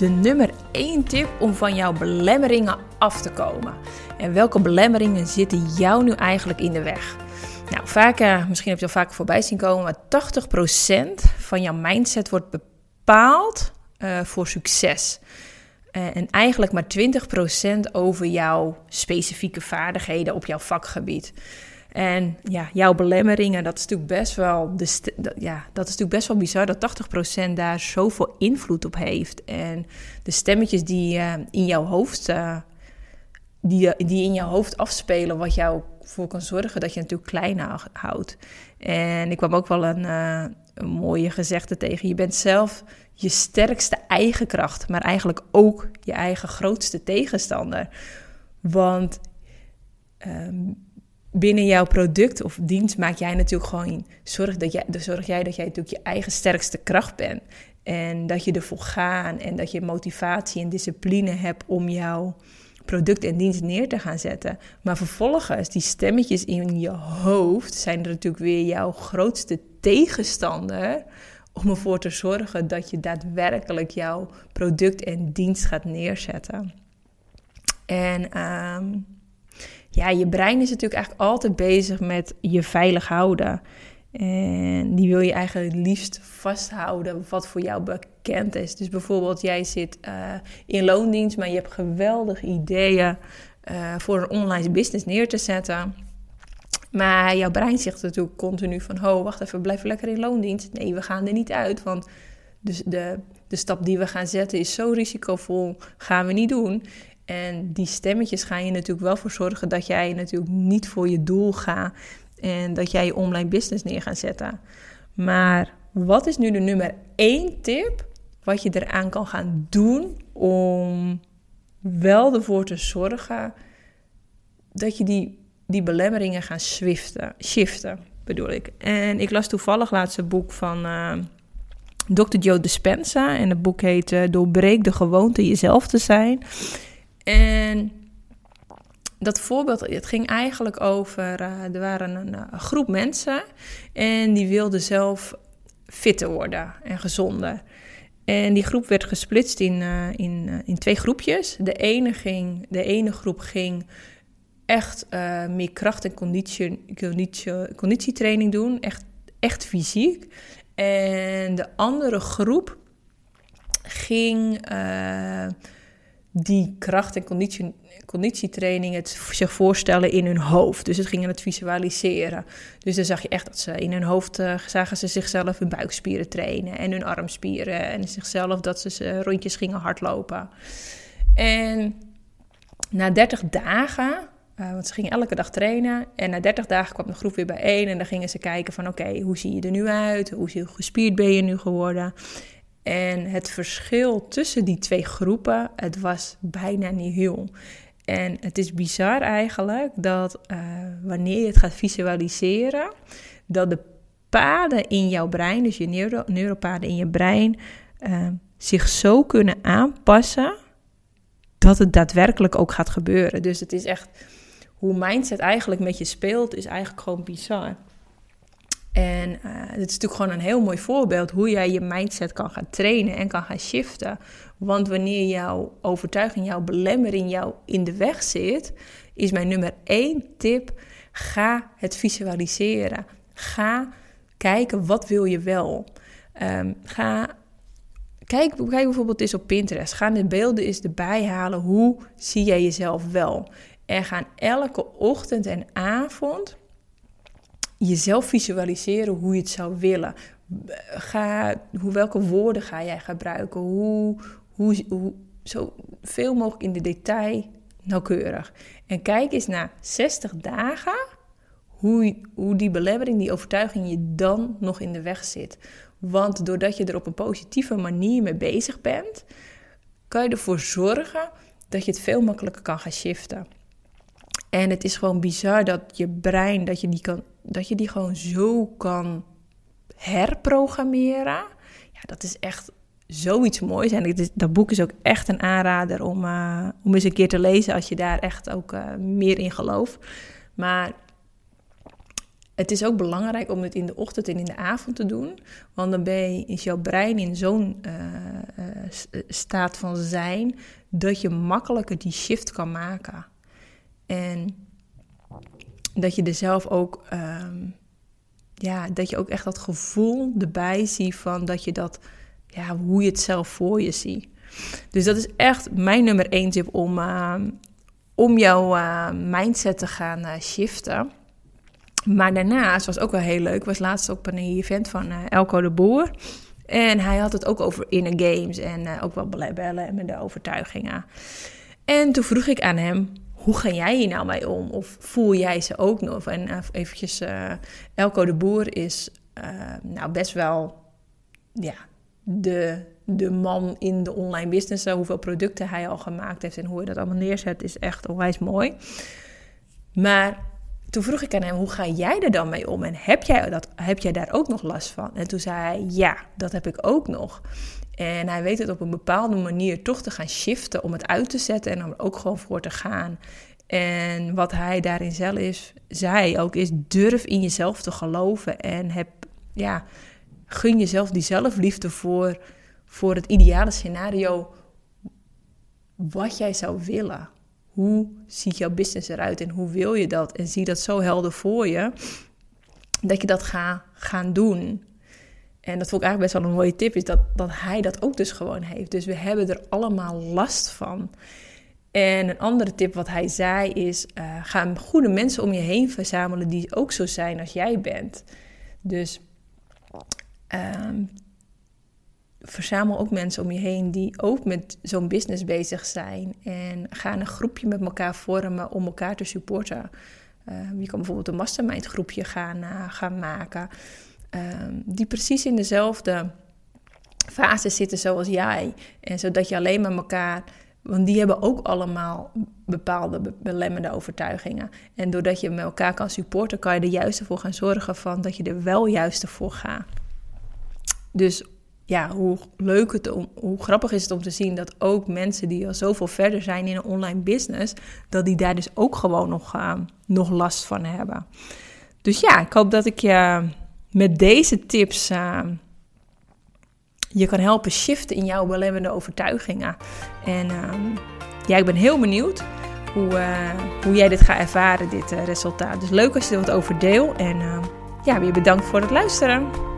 de nummer 1 tip om van jouw belemmeringen af te komen. En welke belemmeringen zitten jou nu eigenlijk in de weg? Nou, vaak, uh, misschien heb je al vaker voorbij zien komen, maar 80% van jouw mindset wordt bepaald uh, voor succes. Uh, en eigenlijk maar 20% over jouw specifieke vaardigheden op jouw vakgebied. En ja, jouw belemmeringen, dat is natuurlijk best wel, de ja, dat is natuurlijk best wel bizar dat 80% daar zoveel invloed op heeft. En de stemmetjes die uh, in jouw hoofd, uh, die, die in jouw hoofd afspelen, wat jou voor kan zorgen dat je natuurlijk kleiner houdt. En ik kwam ook wel een, mooie gezegde tegen. Je bent zelf je sterkste eigen kracht, maar eigenlijk ook je eigen grootste tegenstander. Want um, binnen jouw product of dienst maak jij natuurlijk gewoon zorg, dat jij, zorg jij dat jij natuurlijk je eigen sterkste kracht bent. En dat je ervoor gaat en dat je motivatie en discipline hebt om jouw product en dienst neer te gaan zetten. Maar vervolgens, die stemmetjes in je hoofd zijn er natuurlijk weer jouw grootste tegenstander. Om ervoor te zorgen dat je daadwerkelijk jouw product en dienst gaat neerzetten. En um, ja, je brein is natuurlijk eigenlijk altijd bezig met je veilig houden. En die wil je eigenlijk het liefst vasthouden wat voor jou bekend is. Dus bijvoorbeeld, jij zit uh, in loondienst, maar je hebt geweldige ideeën uh, voor een online business neer te zetten. Maar jouw brein zegt natuurlijk continu van... ho, wacht even, blijf lekker in loondienst. Nee, we gaan er niet uit, want dus de, de stap die we gaan zetten is zo risicovol, gaan we niet doen. En die stemmetjes gaan je natuurlijk wel voor zorgen dat jij natuurlijk niet voor je doel gaat en dat jij je online business neer gaat zetten. Maar wat is nu de nummer één tip wat je eraan kan gaan doen om wel ervoor te zorgen dat je die, die belemmeringen gaat swiften, shiften, bedoel ik. En ik las toevallig laatst een boek van uh, Dr. Joe Dispenza en het boek heet uh, Doorbreek de gewoonte jezelf te zijn. En dat voorbeeld, het ging eigenlijk over, uh, er waren een, een, groep mensen en die wilden zelf fitter worden en gezonder. En die groep werd gesplitst in, uh, in, in twee groepjes. De ene, ging, de ene groep ging echt meer kracht- en conditie, conditie, conditietraining doen, echt, echt fysiek. En de andere groep ging die kracht- en conditie, conditietraining het zich voorstellen in hun hoofd. Dus het gingen het visualiseren. Dus dan zag je echt dat ze in hun hoofd uh, zagen ze zichzelf hun buikspieren trainen en hun armspieren en zichzelf dat ze rondjes gingen hardlopen. En na 30 dagen, uh, want ze gingen elke dag trainen, en na 30 dagen kwam de groep weer bijeen en dan gingen ze kijken van oké, hoe zie je er nu uit? Hoe gespierd ben je nu geworden? En het verschil tussen die twee groepen, het was bijna niet heel. En het is bizar eigenlijk dat uh, wanneer je het gaat visualiseren, dat de paden in jouw brein, dus je neuro neuropaden in je brein, uh, zich zo kunnen aanpassen dat het daadwerkelijk ook gaat gebeuren. Dus het is echt hoe mindset eigenlijk met je speelt, is eigenlijk gewoon bizar. En uh, dit is natuurlijk gewoon een heel mooi voorbeeld hoe jij je mindset kan gaan trainen en kan gaan shiften. Want wanneer jouw overtuiging, jouw belemmering jou in de weg zit, is mijn nummer één tip: ga het visualiseren. Ga kijken wat wil je wel. Um, ga kijk, kijk bijvoorbeeld eens op Pinterest. Ga de beelden eens erbij halen. Hoe zie jij jezelf wel? En ga elke ochtend en avond jezelf visualiseren hoe je het zou willen. Ga, hoe, welke woorden ga jij gebruiken? Hoe, hoe, hoe, zo veel mogelijk in de detail nauwkeurig. En kijk eens na 60 dagen hoe, hoe die belemmering, die overtuiging je dan nog in de weg zit. Want doordat je er op een positieve manier mee bezig bent, kan je ervoor zorgen dat je het veel makkelijker kan gaan shiften. En het is gewoon bizar dat je brein, dat je die, kan, dat je die gewoon zo kan herprogrammeren. Ja, dat is echt zoiets moois. En is, dat boek is ook echt een aanrader om, uh, om eens een keer te lezen als je daar echt ook uh, meer in gelooft. Maar het is ook belangrijk om het in de ochtend en in de avond te doen. Want dan ben je, is jouw brein in zo'n uh, staat van zijn, dat je makkelijker die shift kan maken. En dat je er zelf ook, ehm, ja, dat je ook echt dat gevoel erbij ziet van dat je dat, ja, hoe je het zelf voor je ziet. Dus dat is echt mijn nummer één tip om, ehm, om jouw uh, mindset te gaan uh, shiften. Maar daarnaast was ook wel heel leuk, was laatst op een event van uh, Elko de Boer. En hij had het ook over inner games en ook wel bellen en met de overtuigingen. En toen vroeg ik aan hem, hoe ga jij hier nou mee om? Of voel jij ze ook nog? En uh, eventjes, uh, Elko de Boer is uh, nou best wel ja, de, de man in de online business. Hoeveel producten hij al gemaakt heeft en hoe hij dat allemaal neerzet, is echt onwijs mooi. Maar toen vroeg ik aan hem, hoe ga jij er dan mee om? En heb jij, dat, heb jij daar ook nog last van? En toen zei hij, ja, dat heb ik ook nog. En hij weet het op een bepaalde manier toch te gaan shiften om het uit te zetten en om er ook gewoon voor te gaan. En wat hij daarin zelf zei ook is: durf in jezelf te geloven en heb, ja, gun jezelf die zelfliefde voor, voor het ideale scenario wat jij zou willen. Hoe ziet jouw business eruit en hoe wil je dat? En zie dat zo helder voor je dat je dat gaat gaan doen. En dat vond ik eigenlijk best wel een mooie tip, is dat, dat hij dat ook dus gewoon heeft. Dus we hebben er allemaal last van. En een andere tip wat hij zei is: uh, ga goede mensen om je heen verzamelen die ook zo zijn als jij bent. Dus um, verzamel ook mensen om je heen die ook met zo'n business bezig zijn. En ga een groepje met elkaar vormen om elkaar te supporten. Uh, je kan bijvoorbeeld een mastermind groepje gaan, uh, gaan maken. Ehm, die precies in dezelfde fase zitten zoals jij. En zodat je alleen maar elkaar. Want die hebben ook allemaal bepaalde belemmerde overtuigingen. En doordat je met elkaar kan supporten, kan je er juist voor gaan zorgen van dat je er wel juist voor gaat. Dus ja, hoe leuk het, hoe grappig is het om te zien dat ook mensen die al zoveel verder zijn in een online business, dat die daar dus ook gewoon nog, uh, nog last van hebben. Dus ja, ik hoop dat ik je met deze tips uh, je kan helpen shiften in jouw belemmerende overtuigingen. En uh, ja, ik ben heel benieuwd hoe, uh, hoe jij dit gaat ervaren, dit resultaat. Dus leuk als je er wat over deel. En ja, weer bedankt voor het luisteren.